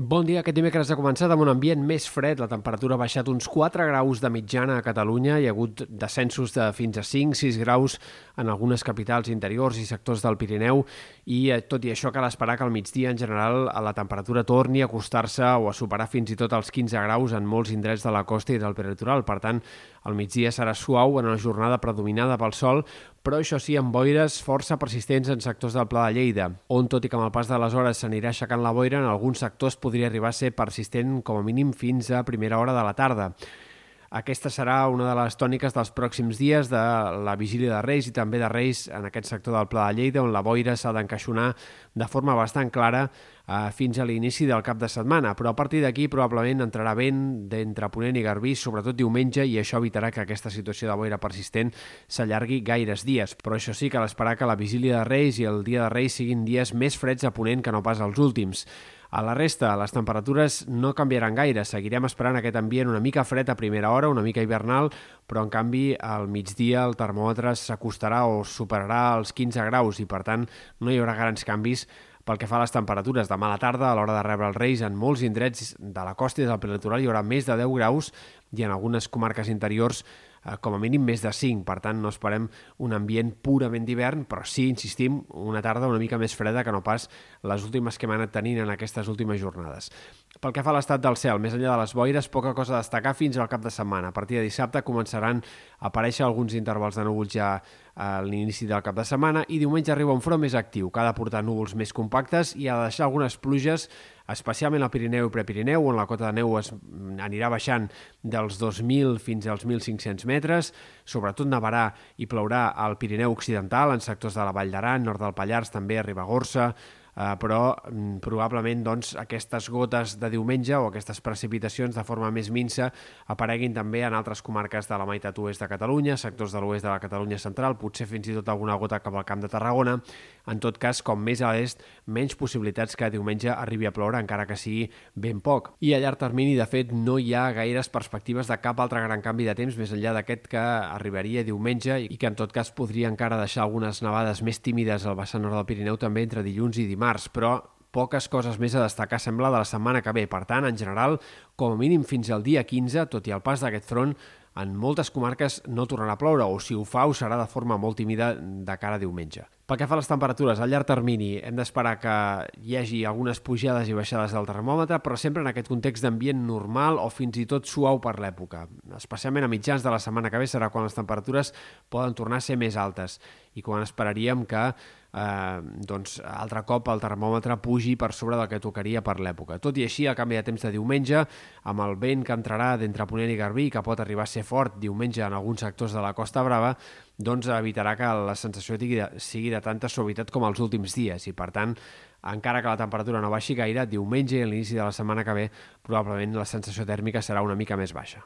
Bon dia. Aquest dimecres ha començat amb un ambient més fred. La temperatura ha baixat uns 4 graus de mitjana a Catalunya. Hi ha hagut descensos de fins a 5-6 graus en algunes capitals interiors i sectors del Pirineu i eh, tot i això cal esperar que al migdia en general la temperatura torni a acostar-se o a superar fins i tot els 15 graus en molts indrets de la costa i del peritoral. Per tant, el migdia serà suau en una jornada predominada pel sol, però això sí, amb boires força persistents en sectors del Pla de Lleida, on, tot i que amb el pas de les hores s'anirà aixecant la boira, en alguns sectors podria arribar a ser persistent com a mínim fins a primera hora de la tarda. Aquesta serà una de les tòniques dels pròxims dies de la vigília de Reis i també de Reis en aquest sector del Pla de Lleida, on la boira s'ha d'encaixonar de forma bastant clara eh, fins a l'inici del cap de setmana. Però a partir d'aquí probablement entrarà vent d'entre Ponent i Garbí, sobretot diumenge, i això evitarà que aquesta situació de boira persistent s'allargui gaires dies. Però això sí, cal esperar que la vigília de Reis i el dia de Reis siguin dies més freds a Ponent que no pas els últims. A la resta, les temperatures no canviaran gaire. Seguirem esperant aquest ambient una mica fred a primera hora, una mica hivernal, però en canvi al migdia el termòmetre s'acostarà o superarà els 15 graus i per tant no hi haurà grans canvis pel que fa a les temperatures, demà a la tarda, a l'hora de rebre els Reis, en molts indrets de la costa i del prelitoral hi haurà més de 10 graus i en algunes comarques interiors eh, com a mínim més de 5. Per tant, no esperem un ambient purament d'hivern, però sí, insistim, una tarda una mica més freda que no pas les últimes que hem anat tenint en aquestes últimes jornades. Pel que fa a l'estat del cel, més enllà de les boires, poca cosa a destacar fins al cap de setmana. A partir de dissabte començaran a aparèixer alguns intervals de núvols ja a l'inici del cap de setmana i diumenge arriba un front més actiu, que ha de portar núvols més compactes i ha de deixar algunes pluges, especialment al Pirineu i Prepirineu, on la cota de neu es anirà baixant dels 2.000 fins als 1.500 metres, sobretot nevarà i plourà al Pirineu Occidental, en sectors de la Vall d'Aran, nord del Pallars, també a Ribagorça, eh, però mm, probablement doncs, aquestes gotes de diumenge o aquestes precipitacions de forma més minsa apareguin també en altres comarques de la meitat oest de Catalunya, sectors de l'oest de la Catalunya central, potser fins i tot alguna gota cap al camp de Tarragona. En tot cas, com més a l'est, menys possibilitats que diumenge arribi a ploure, encara que sigui ben poc. I a llarg termini, de fet, no hi ha gaires perspectives de cap altre gran canvi de temps més enllà d'aquest que arribaria diumenge i que en tot cas podria encara deixar algunes nevades més tímides al vessant nord del Pirineu també entre dilluns i dimarts però poques coses més a destacar sembla de la setmana que ve. Per tant, en general, com a mínim fins al dia 15, tot i el pas d'aquest front, en moltes comarques no tornarà a ploure, o si ho fa, ho serà de forma molt tímida de cara a diumenge. Pel que fa a les temperatures, a llarg termini hem d'esperar que hi hagi algunes pujades i baixades del termòmetre, però sempre en aquest context d'ambient normal o fins i tot suau per l'època. Especialment a mitjans de la setmana que ve serà quan les temperatures poden tornar a ser més altes i quan esperaríem que eh, doncs, altre cop el termòmetre pugi per sobre del que tocaria per l'època. Tot i així, el canvi de temps de diumenge, amb el vent que entrarà d'entre Ponent i Garbí, que pot arribar a ser fort diumenge en alguns sectors de la Costa Brava, doncs evitarà que la sensació sigui de, sigui de tanta suavitat com els últims dies i, per tant, encara que la temperatura no baixi gaire, diumenge i a l'inici de la setmana que ve probablement la sensació tèrmica serà una mica més baixa.